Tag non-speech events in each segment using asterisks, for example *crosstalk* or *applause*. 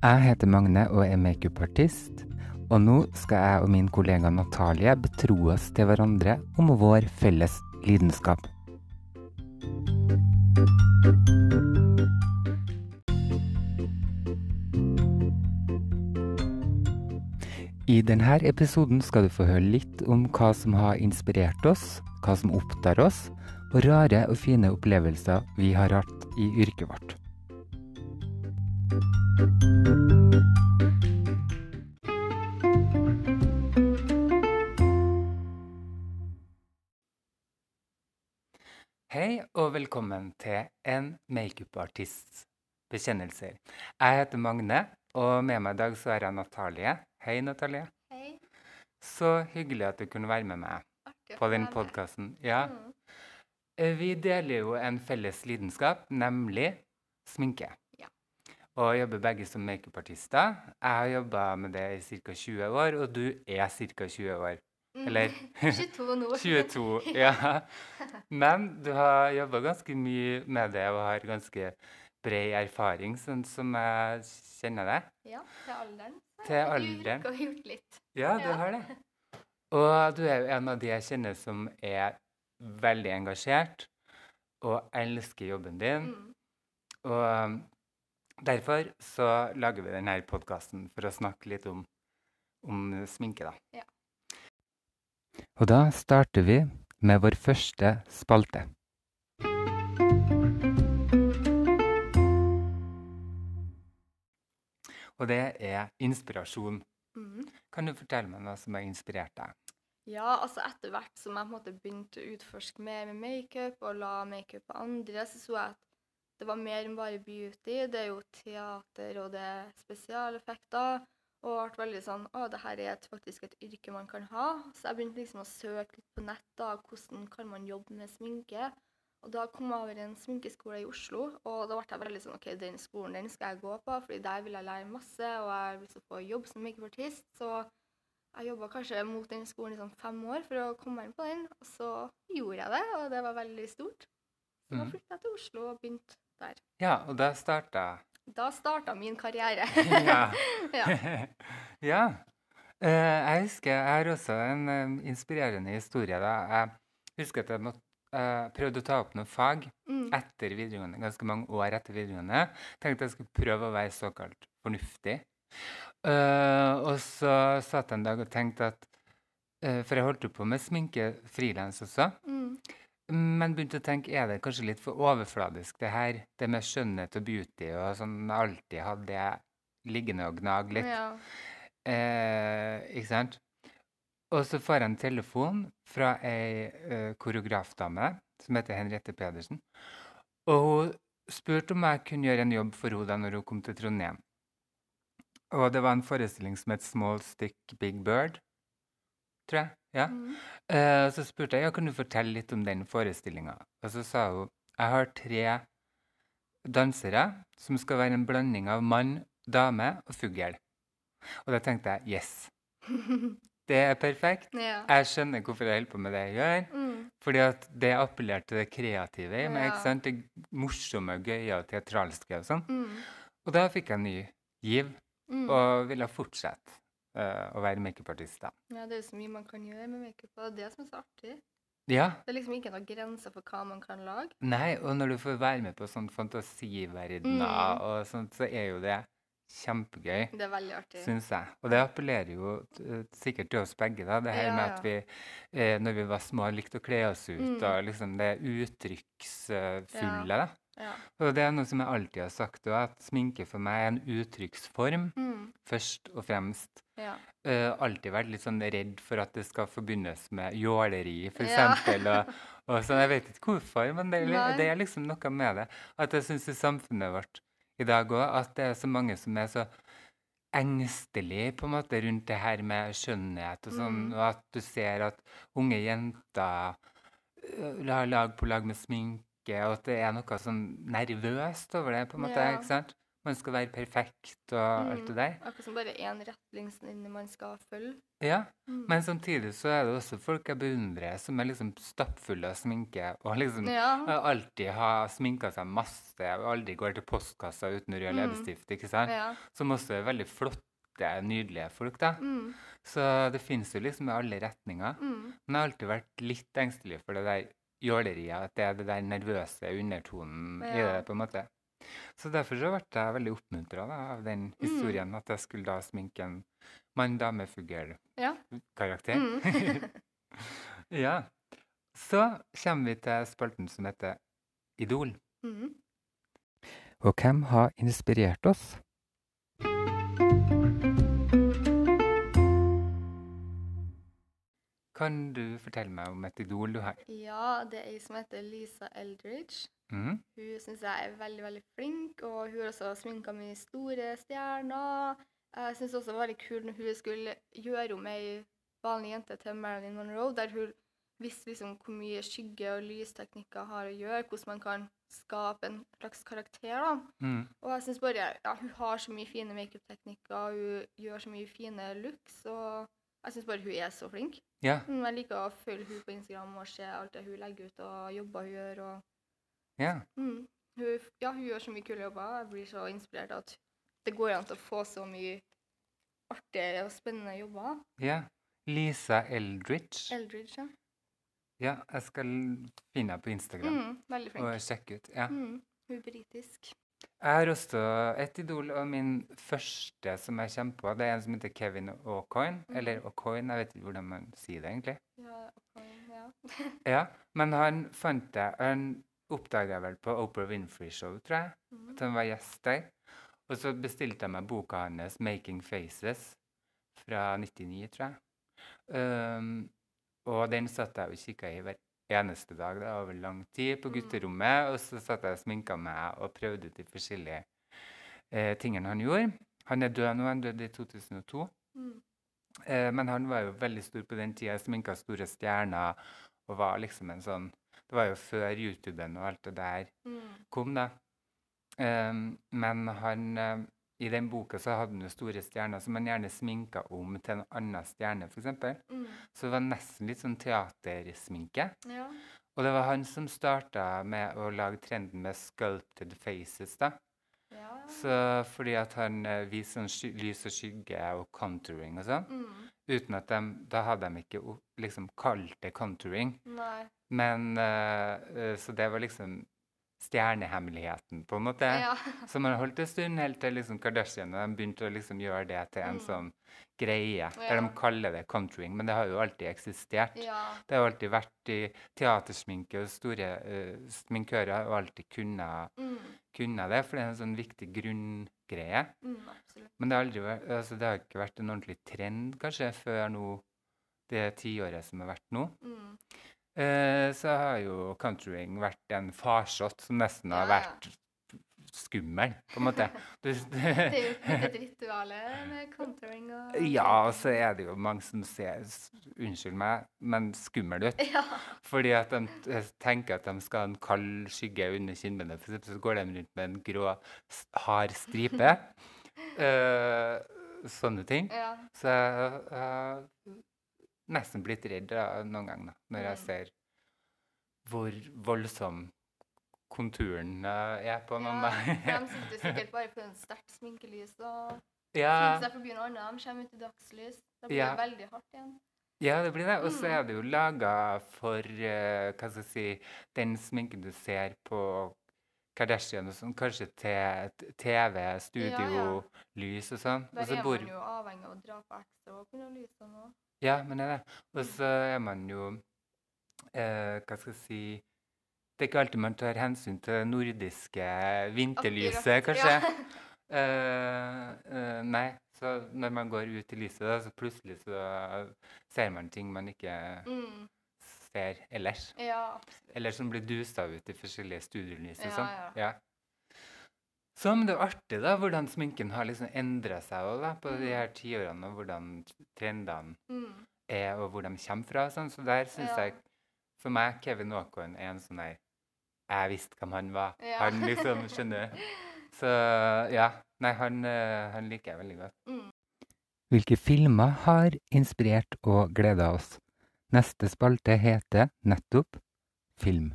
Jeg heter Magne og er makeupartist. Og nå skal jeg og min kollega Natalie betro oss til hverandre om vår felles lidenskap. I denne episoden skal du få høre litt om hva som har inspirert oss, hva som opptar oss, og rare og fine opplevelser vi har hatt i yrket vårt. Hei og velkommen til en makeupartists bekjennelser. Jeg heter Magne, og med meg i dag så er jeg Natalie. Hei, Natalie. Hei. Så hyggelig at du kunne være med meg Artig på den podkasten. Ja. Mm. Eh, Vi deler jo en felles lidenskap, nemlig sminke. Og jobber begge som makeupartister. Jeg har jobba med det i ca. 20 år, og du er ca. 20 år. Mm. Eller *laughs* 22 nå. *laughs* 22, ja. Men du har jobba ganske mye med det og har ganske bred erfaring, sånn som jeg kjenner deg. Ja, til alderen. Til alderen. Du alderen. gjort- litt. Ja, du Ja. har det. *laughs* Og du er jo en av de jeg kjenner som er veldig engasjert og elsker jobben din. Mm. Og derfor så lager vi denne podkasten for å snakke litt om, om sminke, da. Ja. Og da starter vi med vår første spalte. Og det er inspirasjon. Mm. Kan du fortelle meg noe som har inspirert deg? Ja, altså etter hvert som jeg på en måte begynte å utforske mer med makeup og la makeup på andre, så så jeg at det var mer enn bare beauty. Det er jo teater, og det er spesialeffekter. Og ble veldig sånn Å, det her er et, faktisk et yrke man kan ha. Så jeg begynte liksom å søke litt på nett. da, Hvordan kan man jobbe med sminke? Og da kom jeg over en sminkeskole i Oslo, og da ble jeg veldig sånn OK, den skolen den skal jeg gå på, fordi der vil jeg lære masse, og jeg vil få jobb som makeupartist. Så jeg jobba kanskje mot den skolen i sånn fem år for å komme inn på den, og så gjorde jeg det, og det var veldig stort. Så da Mhm. flytta jeg til Oslo og begynte der. Ja, og da starta Da starta min karriere. *laughs* Ja. *laughs* ja. *laughs* ja. Eh, jeg husker jeg har også en eh, inspirerende historie. da. Jeg husker at jeg måtte, uh, prøvde å ta opp noen fag Mm. etter videregående, ganske mange år etter videregående. Tenkte jeg skulle prøve å være såkalt fornuftig. Uh, og så satt jeg en dag og tenkte at uh, For jeg holdt jo på med sminke frilans også. Mm. Men begynte å tenke, er det kanskje litt for overfladisk, det her? Det med skjønnhet og beauty og sånn. Alltid hadde det liggende og gnag litt. Ja. Eh, ikke sant? Og så får jeg en telefon fra ei eh, koreografdame som heter Henriette Pedersen. Og hun spurte om jeg kunne gjøre en jobb for henne da når hun kom til Trondheim. Og det var en forestilling som het Small Stick Big Bird, tror jeg. Ja. Mm. Eh, så spurte jeg ja, kan du fortelle litt om den forestillinga. Og så sa hun jeg har tre dansere som skal være en blanding av mann, dame og fugl. Og da tenkte jeg yes, *laughs* det er perfekt. ja. Jeg skjønner hvorfor jeg holder på med det jeg gjør. Mm. Fordi at det appellerte til det kreative i meg. Ja. ikke sant? Det morsomme, gøye og teatralske og sånn. Mm. Og da fikk jeg en ny giv, Mm. og ville fortsette å være makeupartist. da. Ja, det er jo så mye man kan gjøre med makeup, og det er det som er så artig. Ja, Det er liksom ikke noen grenser for hva man kan lage. Nei, og når du får være med på sånn fantasiverdener Mm. og sånt, så er jo det kjempegøy, Det er veldig artig. syns jeg. Og det appellerer jo sikkert til oss begge, da. Det her Ja, med at vi eh, når vi var små, likte å kle oss ut, Mm. og liksom det uttrykksfulle, da. Ja. Og det er noe som jeg alltid har sagt, òg, at sminke for meg er en uttrykksform, Mm. først og fremst. Ja. Eh, alltid vært litt sånn redd for at det skal forbundes med jåleri, for Ja. Og, *laughs* og sånn, jeg vet ikke hvorfor, men det, det er liksom noe med det. At jeg syns i samfunnet vårt i dag òg at det er så mange som er så engstelig på en måte rundt det her med skjønnhet og sånn, Mm. og at du ser at unge jenter har lag på lag med sminke, og at det er noe sånn nervøst over det, på en måte. Ja. ikke sant? Man skal være perfekt og alt Mm. det der. Akkurat som bare én retningslinje man skal følge. Ja, Mm. men samtidig så er det også folk jeg beundrer, som er liksom stappfulle av sminke og liksom Ja. alltid har sminka seg masse og aldri går til postkassa uten rød Mm. leppestift, ikke sant? ja. Som også er veldig flotte, nydelige folk, da. Mm. Så det finnes jo liksom i alle retninger. Mm. Men jeg har alltid vært litt engstelig for det der jåleriet, at det er det der nervøse undertonen i det, på en måte. Så derfor så ble jeg veldig oppmuntra av den Mm. historien, at jeg skulle da sminke en mann-dame-fugl-karakter. Ja. Mm. *laughs* ja. Så kommer vi til spalten som heter Idol. Mm. Og hvem har inspirert oss? Kan du fortelle meg om et idol du har? Ja, det er ei som heter Lisa Eldridge. Mhm. Hun syns jeg er veldig veldig flink, og hun har også sminka mye store stjerner. Jeg syns også det var veldig kult når hun skulle gjøre om ei vanlig jente til Marilyn Monroe, der hun visste liksom hvor mye skygge- og lysteknikker har å gjøre, hvordan man kan skape en slags karakter. da. Mm. Og jeg synes bare ja, hun har så mye fine makeupteknikker, hun gjør så mye fine looks, og jeg syns bare hun er så flink. Ja, Mm, Jeg liker å følge hun på Instagram og se alt det hun legger ut, og jobber hun gjør. og ja. mm, hun, ja, hun gjør så mye kule jobber. Jeg blir så inspirert at det går an til å få så mye artige og spennende jobber. ja. Lisa Eldridge. Eldridge, ja. Ja, jeg skal finne henne på Instagram Mm, veldig flink. og sjekke ut. Ja. Mm, hun er britisk. Jeg har også et idol, og min første som jeg kommer på, det er en som heter Kevin O'Coin. Mm. Eller O'Coin, jeg vet ikke hvordan man sier det egentlig. Ja, O'Coin, ja. *laughs* Ja, men han fant jeg Han oppdaga jeg vel på Oprah Winfrey Show, tror jeg. Mm. At han var gjest der. Og så bestilte jeg meg boka hans 'Making Faces' fra 99, tror jeg. Um, og den satt jeg og kikka i hver eneste dag da, over lang tid på Mm. gutterommet. Og så satt jeg og sminka meg og prøvde ut de forskjellige eh, tingene han gjorde. Han er død nå, han døde i 2002. Mm. Eh, men han var jo veldig stor på den tida, sminka store stjerner og var liksom en sånn Det var jo før YouTuben og alt det der Mm. kom, da. Um, men han eh, I den boka så hadde han jo store stjerner som han gjerne sminka om til en annen stjerne, f.eks. Mm. Så det var nesten litt sånn teatersminke. Ja. Og det var han som starta med å lage trenden med sculpted faces, da. ja. Så fordi at han uh, viser sånn lys og skygge og contouring og sånn. Mm. Uten at de Da hadde de ikke liksom kalt det contouring. Nei. Men eh, eh, Så det var liksom stjernehemmeligheten, på en måte. Ja. Som har holdt en stund, helt til liksom Kardashian og de begynte å liksom gjøre det til en Mm. sånn greie. Der de kaller det contouring, men det har jo alltid eksistert. ja. Det har alltid vært i teatersminke, og store uh, sminkører har jo alltid kunnet, Mm. kunne det, for det er en sånn viktig grunngreie. Mm. Men det har, aldri altså det har ikke vært en ordentlig trend, kanskje, før nå det tiåret som har vært nå. Mm. Eh, så har jo countrying vært en farsott som nesten har Ja, ja. vært skummel, på en måte. *laughs* Du, Det er jo et ritual med contouring og *laughs* ja, så er det jo mange som ser Unnskyld meg, men skummel ut. Ja. Fordi at de tenker at de skal ha en kald skygge under kinnbenet. f.eks., så går de rundt med en grå, hard stripe. uh, *laughs* sånne ting. ja. Så jeg har nesten blitt redd da, noen ganger da, når jeg Mm. ser hvor voldsom konturen er på noen. Ja, der. de *laughs* sitter sikkert bare på en sterkt sminkelys og ja, sminker seg forbi noe annet. De kommer ut i dagslys. Da blir Ja. det veldig hardt igjen. ja, det blir det. Og så Mm. er det jo laga for uh, hva skal jeg si, den sminken du ser på Kardashian og sånn, kanskje til TV, studio, lys og sånn. Der er man jo avhengig av å dra på ekstra og kunne lyse og noe. Ja, men det er det. Og så er man jo eh, Hva skal jeg si Det er ikke alltid man tar hensyn til det nordiske vinterlyset, kanskje. Ja. uh, *laughs* uh, nei, så når man går ut i lyset, da, så plutselig så ser man ting man ikke Mm. ser ellers. ja, absolutt. Eller som blir dusa ut i forskjellige studielys og sånn. ja. Ja. Så men det er artig da, hvordan sminken har liksom endra seg også, da, på de Mm. her tiårene, og hvordan trendene Mm. er, og hvor de kommer fra. Sånn. Så der syns jeg For meg, Kevin Aakon er en sånn der Jeg visste hvem han var. Ja. Han liksom, skjønner du? *laughs* Så ja. Nei, han, eh, han liker jeg veldig godt. Mm. Hvilke filmer har inspirert og gleda oss? Neste spalte heter nettopp film.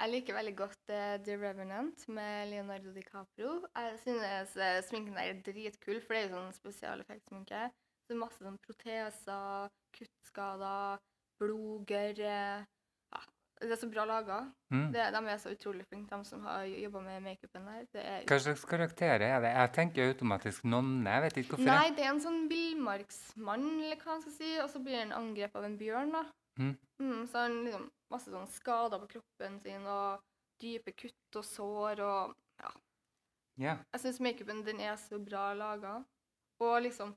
Jeg liker veldig godt uh, The Revenant med Leonardo DiCaprio. Jeg synes uh, sminken der er dritkul, for det er jo sånn spesialeffektsminke. Så masse sånn proteser, kuttskader, blodgørr ja, Det er så bra laga. Mm. De er så utrolig flinke, de som har jobba med makeupen der. Det er Hva slags karakterer er det? Jeg tenker automatisk nonne. Jeg vet ikke hvorfor. Nei, det er en sånn villmarksmann, eller hva man skal si, og så blir han angrepet av en bjørn, da. Mm. Mm, så han liksom masse sånn skader på kroppen sin, og dype kutt og sår, og ja. Yeah. Jeg syns makeupen den er så bra laga. Og liksom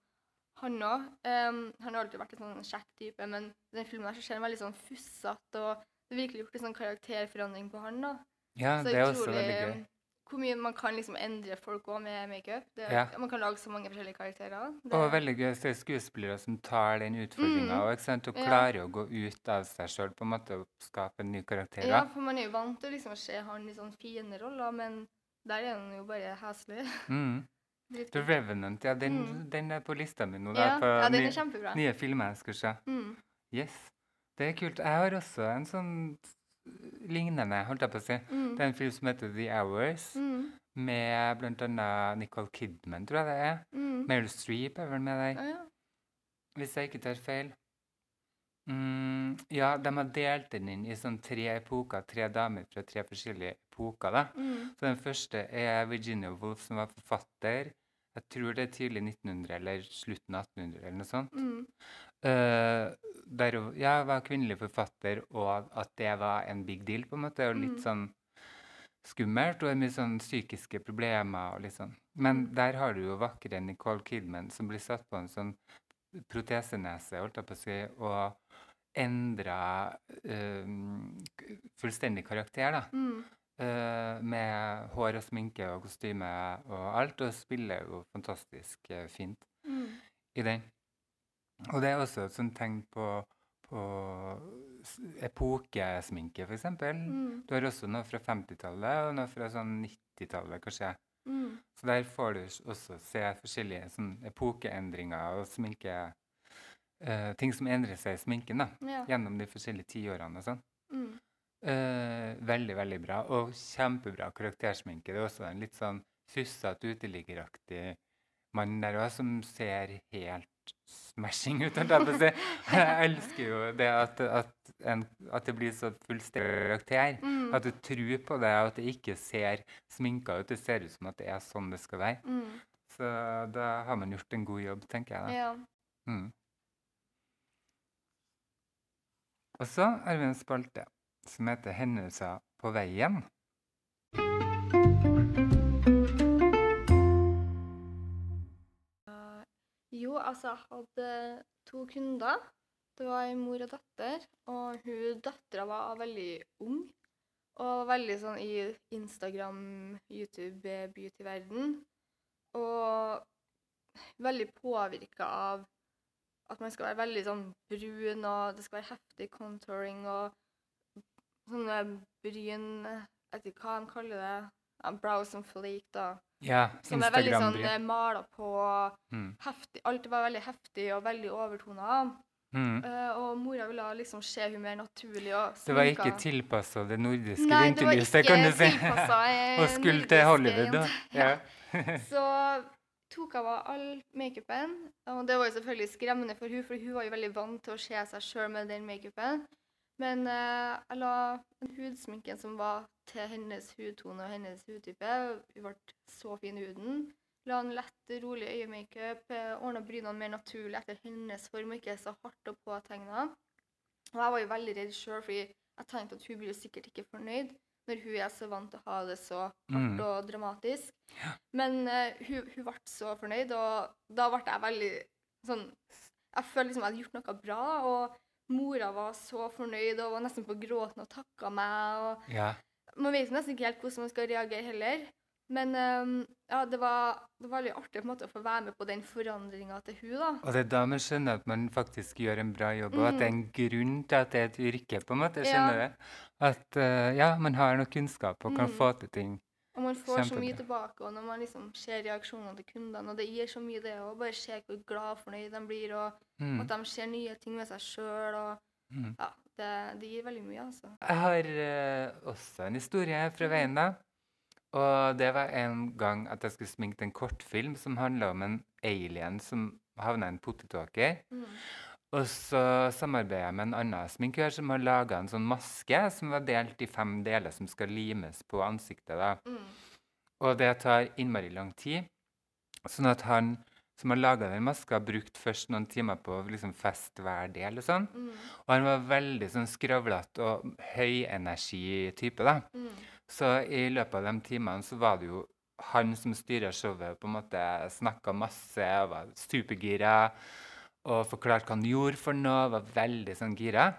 han òg. han har alltid vært en sånn kjekk type, men i den filmen her så ser han veldig sånn fussete, og det er virkelig gjort en sånn karakterforandring på han, da. ja, så det er også veldig gøy. Hvor mye man kan liksom endre folk òg med makeup. Ja. Man kan lage så mange forskjellige karakterer. Det- Og veldig gøy å se skuespillere som tar den utfordringa Mm. og, og Ja. klarer å gå ut av seg sjøl på en måte og skape en ny karakter. Ja, for man er jo vant til liksom å se han i sånne fine roller, men der er han jo bare heslig. Mm. The Revenant, ja, den, Mm. den er på lista mi nå. Ja, ja, den er kjempebra. nye filmer jeg skal se. Mm. Yes. Det er kult. Jeg har også en sånn lignende, holdt jeg på å si. Mm. Det er en film som heter The Hours, Mm. med annet Nicole Kidman, tror jeg det er. Mm. Meryl Streep er vel med der, Ah, ja. hvis jeg ikke tar feil. Mm, ja, de har delt den inn i sånn tre epoker, tre damer fra tre forskjellige epoker. da. Mm. Så den første er Virginia Woolf, som var forfatter. Jeg tror det er tidlig 1900 eller slutten av 1800 eller noe sånt. Mm. Uh, der hun ja, var kvinnelig forfatter, og at det var en big deal, på en måte, og litt Mm. sånn skummelt, og mye sånn psykiske problemer og litt sånn. Men Mm. der har du jo vakre Nicole Kidman, som blir satt på en sånn protesenese, holdt jeg på å si, og endra eh, fullstendig karakter, da. Mm. Eh, med hår og sminke og kostyme og alt, og spiller jo fantastisk uh, fint Mm. i den. Og det er også et sånt tegn på, på epokesminke, for eksempel. Mm. Du har også noe fra 50-tallet og noe fra sånn 90-tallet, kanskje. Mm. Så der får du også se forskjellige sånn epokeendringer og sminke uh, Ting som endrer seg i sminken, da. Ja. Gjennom de forskjellige tiårene og sånn. Mm. Eh, veldig, veldig bra. Og kjempebra karaktersminke. Det er også en litt sånn sussete, uteliggeraktig mann der òg, som ser helt smashing ut. *laughs* Jeg elsker jo det at, at, en, at det blir så fullstendig karakter. Mm. At du tror på det, og at det ikke ser sminka ut. Det ser ut som at det er sånn det skal være. Mm. Så da har man gjort en god jobb, tenker jeg. da. Ja. Mm. Og så har vi en spalte som heter 'Hendelser på veien'. Jo, altså, jeg hadde to kunder. Det var en mor og datter, og hun dattera var veldig ung. Og veldig sånn i Instagram, YouTube, beauty-verden. Og veldig påvirka av at man skal være veldig sånn brun, og det skal være heftig contouring og sånne bryn Jeg vet ikke hva de kaller det. Brows and flake, da. Ja, Som er veldig sånn eh, mala på Mm. heftig, Alt var veldig heftig og veldig overtona. Mm. Uh, og mora ville liksom se hun mer naturlig og Det var ikke tilpassa det nordiske Nei, vinterlyset, kan du si. *laughs* eh, og skulle til Hollywood, da. *laughs* Ja. Så tok av henne all makeupen. Og det var jo selvfølgelig skremmende for hun, for hun var jo veldig vant til å se seg sjøl med den makeupen. Men eh, jeg la den hudsminken som var til hennes hudtone og hennes hudtype. Hun ble så fin i huden. La en lett, rolig øyemakeup. Eh, Ordna brynene mer naturlig etter hennes form, og ikke så hardt og påtegna. Og jeg var jo veldig redd sjøl, fordi jeg tenkte at hun blir sikkert ikke fornøyd når hun er så vant til å ha det så hardt Mm. og dramatisk. Men uh, hun, hun ble så fornøyd, og da ble jeg veldig sånn Jeg følte liksom jeg hadde gjort noe bra, og mora var så fornøyd og var nesten på gråten og takka meg. og ja. Man vet nesten ikke helt hvordan man skal reagere heller. Men um, ja, det var, det var veldig artig måte å få være med på den forandringa til hun da. Og det er da man skjønner at man faktisk gjør en bra jobb, og at det er en grunn til at det er et yrke, på en måte. Ja. Skjønner du? At uh, ja, man har noe kunnskap og kan Mm. få til ting. Og man får så mye tilbake, og når man liksom ser reaksjonene til kundene, og det gir så mye det, og bare se hvor glad og fornøyd de blir, og Mm. at de ser nye ting ved seg sjøl, og Mm. ja, det, det gir veldig mye, altså. Jeg har uh, også en historie fra veien, da. Og det var en gang at jeg skulle sminke en kortfilm som handla om en alien som havna i en potetåker. Mm. Og så samarbeider jeg med en annen sminkør som har laga en sånn maske som var delt i fem deler, som skal limes på ansiktet. da. Mm. Og det tar innmari lang tid. Sånn at han som har laga den maska, har brukt først noen timer på å liksom feste hver del og sånn. Mm. Og han var veldig sånn skravlete og høyenergitype, da. Mm. Så i løpet av de timene så var det jo han som styra showet, på en måte snakka masse og var supergira. Og forklarte hva han gjorde for noe, var veldig sånn gira.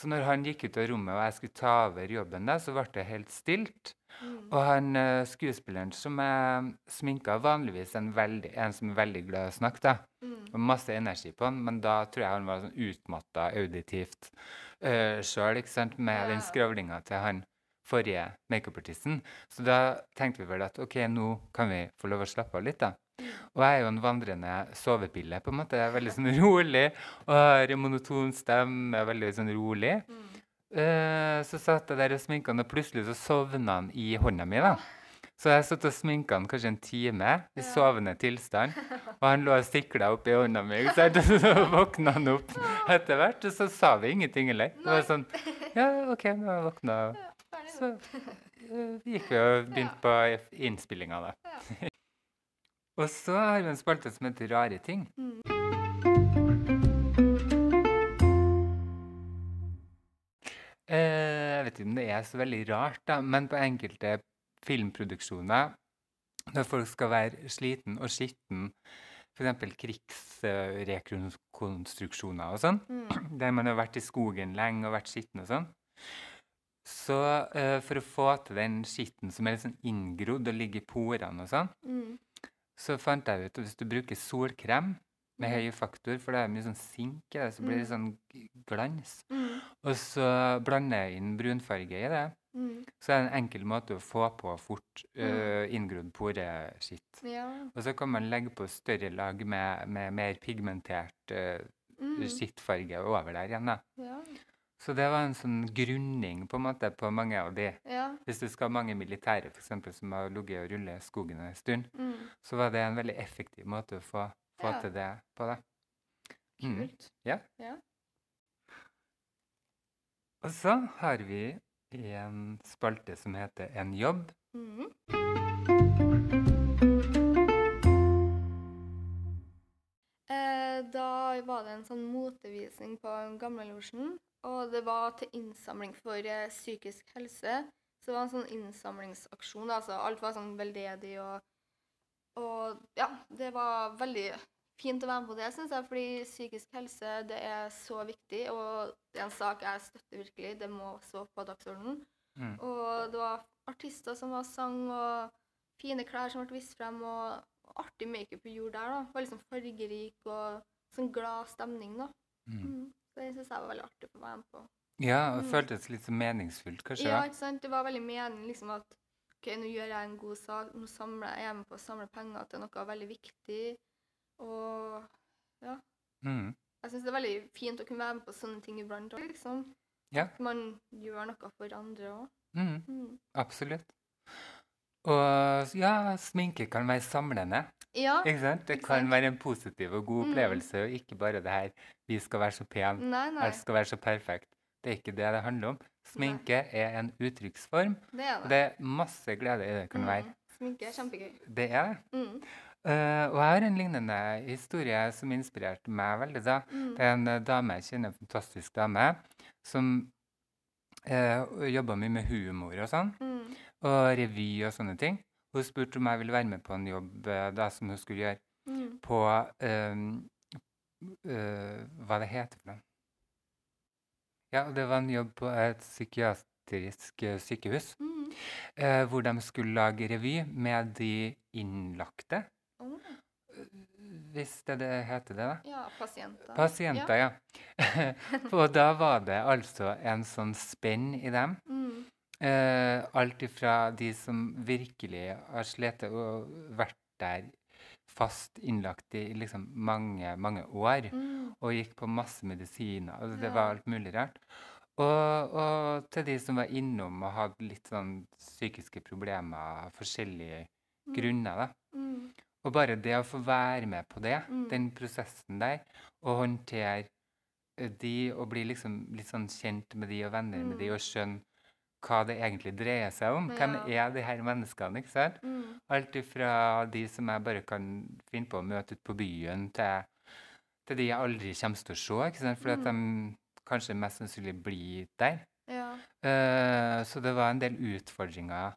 Så når han gikk ut av rommet og jeg skulle ta over jobben, da, så ble det helt stilt. Mm. Og han eh, skuespilleren som jeg sminka, vanligvis en, veldig, en som er veldig glad i å snakke. Mm. Og masse energi på han, men da tror jeg han var sånn utmatta auditivt uh, sjøl, ikke sant, med den skravlinga til han forrige makeupartisten. Så da tenkte vi vel at OK, nå kan vi få lov å slappe av litt, da. Og jeg er jo en vandrende sovepille, på en måte. Jeg er veldig sånn *laughs* rolig og har en monoton stemme, er veldig sånn rolig. Mm. Uh, så satt jeg der og sminka han, og plutselig så sovna han i hånda mi. da. Så jeg satt og sminka han kanskje en time i Ja. sovende tilstand. *laughs* Og han lå og sikla oppi hånda mi, så *laughs* våkna han opp etter hvert. Og så sa vi ingenting heller. Det var sånn Ja, OK, nå har jeg våkna. Så eh, gikk vi og begynte på innspillinga, da. Og så har vi en spalte som heter Rare ting. Mm. Eh, jeg vet ikke om det er så veldig rart, da, men på enkelte filmproduksjoner, når folk skal være sliten og skitten, f.eks. krigsrekonstruksjoner og sånn, Mm. der man har vært i skogen lenge og vært skitten og sånn, så eh, for å få til den skitten som er litt sånn inngrodd og ligger i porene og sånn, Mm. Så fant jeg ut at hvis du bruker solkrem med Mm. høy faktor, for det er mye sånn sink i det, så blir det sånn glans, Mm. og så blander jeg inn brunfarge i det, Mm. så er det en enkel måte å få på fort uh, inngrodd poreskitt. Ja. Og så kan man legge på større lag med, med mer pigmentert uh, Mm. skittfarge over der igjen. da. Ja. Så det var en sånn grunning på en måte på mange av de. Ja. Hvis du skal ha mange militære for eksempel, som har ligget og rullet i skogen en stund, Mm. så var det en veldig effektiv måte å få, få Ja. til det på. da. Mm. Kult. Ja. Ja. Og så har vi en spalte som heter En jobb. Mm. Da var det en sånn motevisning på Gamlelosjen, og det var til innsamling for eh, psykisk helse. Så det var en sånn innsamlingsaksjon. da, Altså alt var sånn veldedig og Og ja, det var veldig fint å være med på det, syns jeg, fordi psykisk helse det er så viktig, og det er en sak jeg støtter virkelig. Det må stå på dagsordenen. Mm. Og det var artister som var sang, og fine klær som ble vist frem, og artig makeup vi gjorde der. da. Var sånn fargerik og sånn glad stemning. da. Mm. Mm. Så det syns jeg var veldig artig å være med på. Ja, og Mm. føltes litt så meningsfullt, kanskje. Ja, ikke sant? Det var veldig meningen liksom at OK, nå gjør jeg en god sak. Nå samler jeg, jeg er med på å samle penger til noe veldig viktig. Og ja. Mm. Jeg syns det er veldig fint å kunne være med på sånne ting iblant. også, Liksom. Ja. At man gjør noe for andre òg. Mm. Mm. Absolutt. Og ja, sminke kan være samlende. Ja. ikke sant? Det kan sant? være en positiv og god Mm. opplevelse, og ikke bare det her 'vi skal være så pene', Nei, nei. alt skal være så perfekt. Det er ikke det det handler om. Sminke er en uttrykksform, Det er og det. det er masse glede i det kan være. Mm. Sminke er kjempegøy. Det er det. Mm. Uh, og jeg har en lignende historie som inspirerte meg veldig. da. Mm. Det er en eh, dame jeg kjenner, en fantastisk dame, som uh, jobba mye med humor og sånn, Mm. Og revy og sånne ting. Hun spurte om jeg ville være med på en jobb eh, da som hun skulle gjøre Mm. på um, uh, Hva det heter for noe? Ja, det var en jobb på et psykiatrisk eh, sykehus. Mm. Uh, hvor de skulle lage revy med de innlagte, Å, hvis det, det heter det. da. ja, pasienter. Pasienter, ja. *laughs* Og da var det altså en sånn spenn i dem. Mm. Eh, alt ifra de som virkelig har slitt og vært der fast innlagt i liksom mange, mange år, Mm. og gikk på masse medisiner. Altså, det Ja. var alt mulig rart. Og, og til de som var innom og hadde litt sånn psykiske problemer av forskjellige Mm. grunner. da. Mm. Og bare det å få være med på det, Mm. den prosessen der, og håndtere de og bli liksom litt sånn kjent med de og venner med de Mm. og skjønne hva det egentlig dreier seg om. Hvem Ja. er de her menneskene? ikke sant? Mm. Alt ifra de som jeg bare kan finne på å møte ute på byen, til, til de jeg aldri kommer til å se, ikke sant? fordi at de kanskje mest sannsynlig blir der. Ja. Uh, så det var en del utfordringer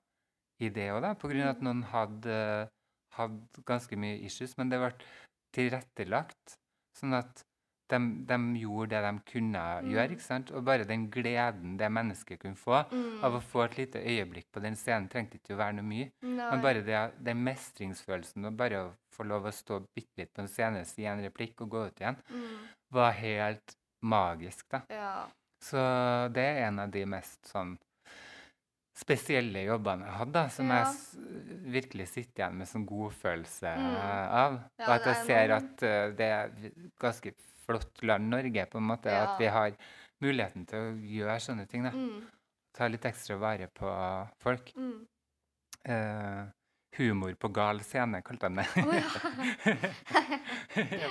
i det òg, på grunn av at Mm. noen hadde, hadde ganske mye issues. Men det ble tilrettelagt, sånn at de, de gjorde det de kunne gjøre. Mm. ikke sant? Og bare den gleden det mennesket kunne få Mm. av å få et lite øyeblikk på den scenen, trengte ikke å være noe mye. Nei. Men bare det, den mestringsfølelsen og bare å få lov å stå bitte litt på en scene, si en replikk og gå ut igjen, Mm. var helt magisk, da. Ja. Så det er en av de mest sånn spesielle jobbene jeg hadde, som Ja. jeg virkelig sitter igjen med sånn godfølelse Mm. av. Ja, og at jeg er ser at uh, det er ganske flott land, Norge, på en måte. Ja. At vi har muligheten til å gjøre sånne ting. da. Mm. Ta litt ekstra vare på folk. Mm. Eh, humor på gal scene, kalte de det. Oh, ja. *laughs* Ja.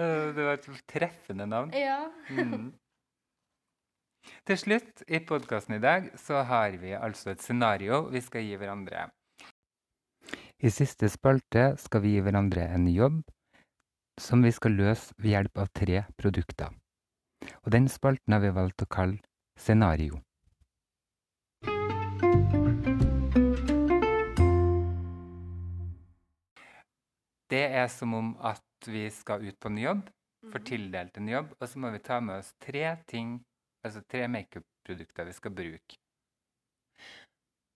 Eh, det var et treffende navn. ja. Mm. Til slutt i podkasten i dag så har vi altså et scenario vi skal gi hverandre. I siste spalte skal vi gi hverandre en jobb som vi skal løse ved hjelp av tre produkter. Og den spalten har vi valgt å kalle scenario. Det er som om at vi skal ut på en jobb, får Mhm. tildelt en jobb, og så må vi ta med oss tre ting, altså tre makeup-produkter vi skal bruke.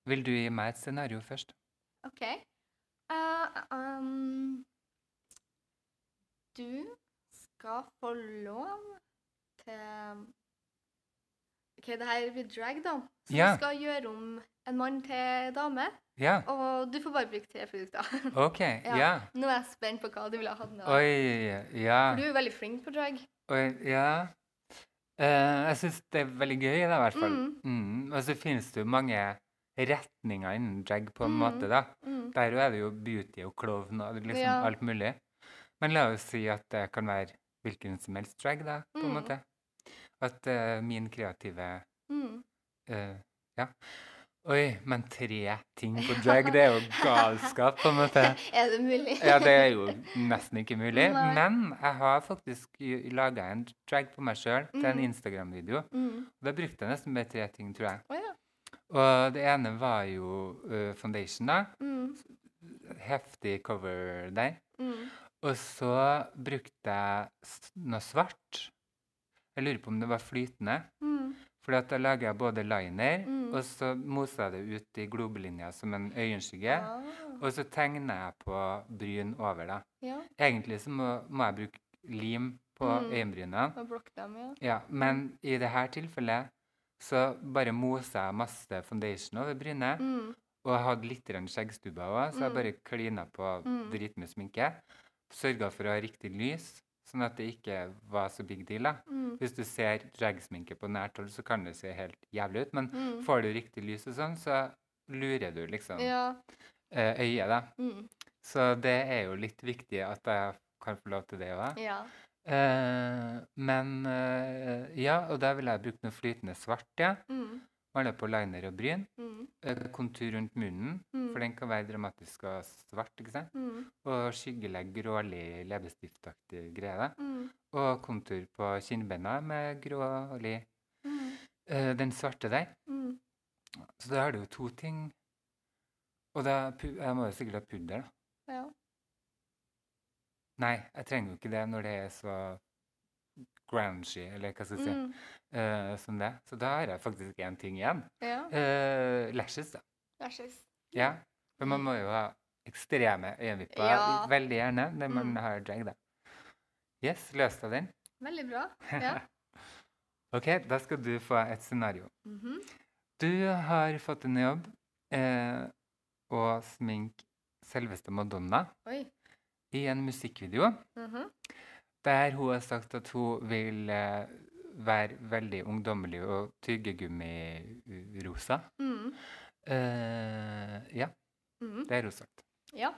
Vil du gi meg et scenario først? OK. Uh, um, du skal få lov til OK, det her blir drag, da. Så Ja. du skal gjøre om en mann til dame, Ja, og du får bare bruke tre produkter. *laughs* OK. Ja. Ja. Nå er jeg spent på hva du ville hatt med. Oi, ja. For du er veldig flink på drag. Oi, ja. Eh, jeg syns det er veldig gøy, da, i hvert fall. Mm. Mm. Og så finnes det jo mange retninger innen drag, på en Mm. måte, da. Mm. Der er det jo beauty og klovn og liksom Ja. alt mulig. Men la oss si at det kan være hvilken som helst drag, da, på en Mm. måte. At uh, min kreative Mm. uh, Ja. Oi, men tre ting på *laughs* drag, det er jo galskap, på en måte. *laughs* er det mulig? Ja, det er jo nesten ikke mulig. *laughs* Nei. Men jeg har faktisk laga en drag på meg sjøl til en Mm. Instagram-video. Mm. Da brukte jeg nesten bare tre ting, tror jeg. Oh, ja. Og det ene var jo uh, foundation, da. Mm. Heftig cover der. Og så brukte jeg noe svart. Jeg lurer på om det var flytende. Mm. For da lager jeg både liner, Mm. og så moser jeg det ut i globelinja som en øyenskygge. Ja. Og så tegner jeg på bryn over, da. Ja. Egentlig så må, må jeg bruke lim på Mm. blokke dem, ja. Ja, men i dette tilfellet så bare moser jeg masse foundation over brynet. Mm. Og jeg hadde litt skjeggstubber òg, så jeg Mm. bare klina på Mm. dritmye sminke. Sørga for å ha riktig lys, sånn at det ikke var så big deal. Mm. Hvis du ser dragsminke på nært hold, så kan det se helt jævlig ut, men Mm. får du riktig lys og sånn, så lurer du liksom Ja. eh, øyet, da. Mm. Så det er jo litt viktig at jeg kan få lov til det òg. Ja. Eh, men eh, Ja, og da ville jeg brukt noe flytende svart, ja. Mm. Male på liner og bryn. Mm. Eh, kontur rundt munnen, Mm. for den kan være dramatisk og svart, ikke sant. Mm. Og skyggelegg grålig leppestiftaktig greie. Mm. Og kontur på kinnbeina med grålig Mm. eh, Den svarte der. Mm. Så da er det jo to ting. Og da Jeg må jo sikkert ha pudder, da. Ja. Nei, jeg trenger jo ikke det når det er så grungy, eller hva skal jeg si. Mm. Uh, som det. Så da har jeg faktisk én ting igjen. Ja. Uh, lashes, da. Lashes. Ja. For man må jo ha ekstreme øyenvipper Ja. veldig gjerne når man Mm. har drag, da. Yes, løste den. Veldig bra. Ja. *laughs* OK, da skal du få et scenario. Mhm. Du har fått en jobb eh, å sminke selveste Madonna Oi. i en musikkvideo Mhm. Der hun har sagt at hun vil eh, være veldig ungdommelig og tyggegummi-rosa. Mm. Eh, ja, Mm. det har hun sagt. Ja.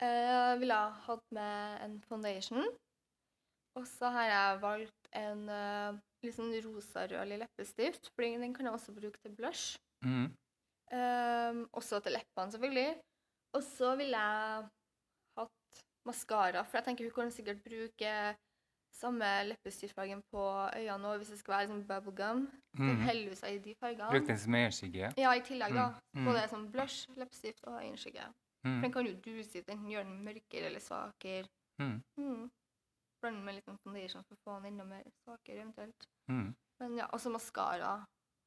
Jeg ville ha hatt med en foundation. Og så har jeg valgt en uh, litt sånn rosa-rødlig leppestift, for den kan jeg også bruke til blush. Mm. Ehm, også til leppene, selvfølgelig. Og så ville jeg hatt maskara, for jeg tenker hun kan sikkert bruke samme leppestiftfargen på øynene òg, hvis det skal være sånn bubblegum. Mm. Seg i de fargene. Bruk den som øyenskygge. Ja, i tillegg, da. Mm, mm. Både sånn blush, leppestift og øyenskygge. For Mhm. den kan jo duse ut, enten gjøre den mørkere eller svakere. Mm. Mm. Blande med litt sånn foundation for å få den enda mer svakere, eventuelt. Mm. Men ja, også maskara.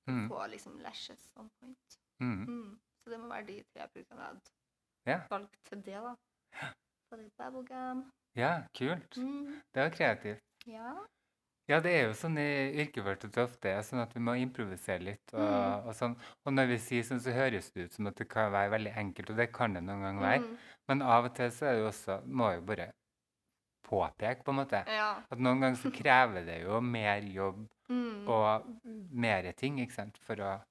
mm. på liksom lashes on point. Mhm. Mm. Så det må være de tre produktene jeg hadde yeah. valgt til det, da. Så bubblegum. Ja, kult. Mm. Det var kreativt. Ja. Ja, det er jo sånn i yrket ofte er sånn at vi må improvisere litt. Og, Mm. og sånn. Og når vi sier sånn, så høres det ut som at det kan være veldig enkelt, og det kan det noen gang være. Mm. Men av og til så er det jo også, må jo bare påpeke, på en måte, Ja. at noen ganger så krever det jo mer jobb Mm. og mer ting, ikke sant, for å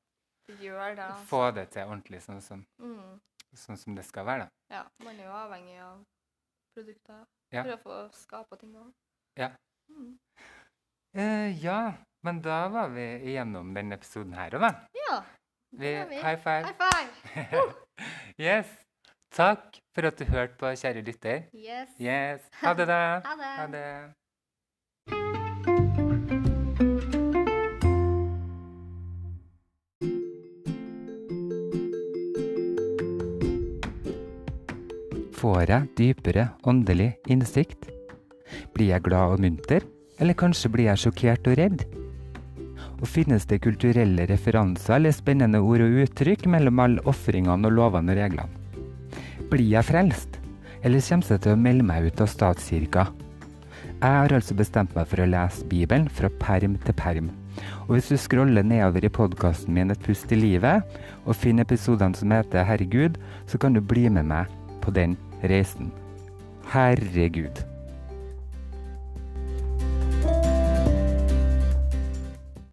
det. altså. få det til ordentlig sånn som, Mm. sånn som det skal være, da. Ja. Man er jo avhengig av produkter Ja. for å få skapa ting òg. Ja. Mm. Eh, ja, men da var vi igjennom denne episoden her òg, da. Ja. Vi, vi. high five. High five! *laughs* yes. Takk for at du hørte på, kjære lytter. Yes. Yes. *laughs* Ha det, da. Ha det. Ha det. Får jeg dypere åndelig innsikt? Blir jeg glad og munter, eller kanskje blir jeg sjokkert og redd? Og finnes det kulturelle referanser eller spennende ord og uttrykk mellom alle ofringene og lovene reglene? Blir jeg frelst, eller kommer jeg til å melde meg ut av statskirka? Jeg har altså bestemt meg for å lese Bibelen fra perm til perm. Og hvis du scroller nedover i podkasten min Et pust i livet, og finner episodene som heter Herregud, så kan du bli med meg på den reisen. Herregud.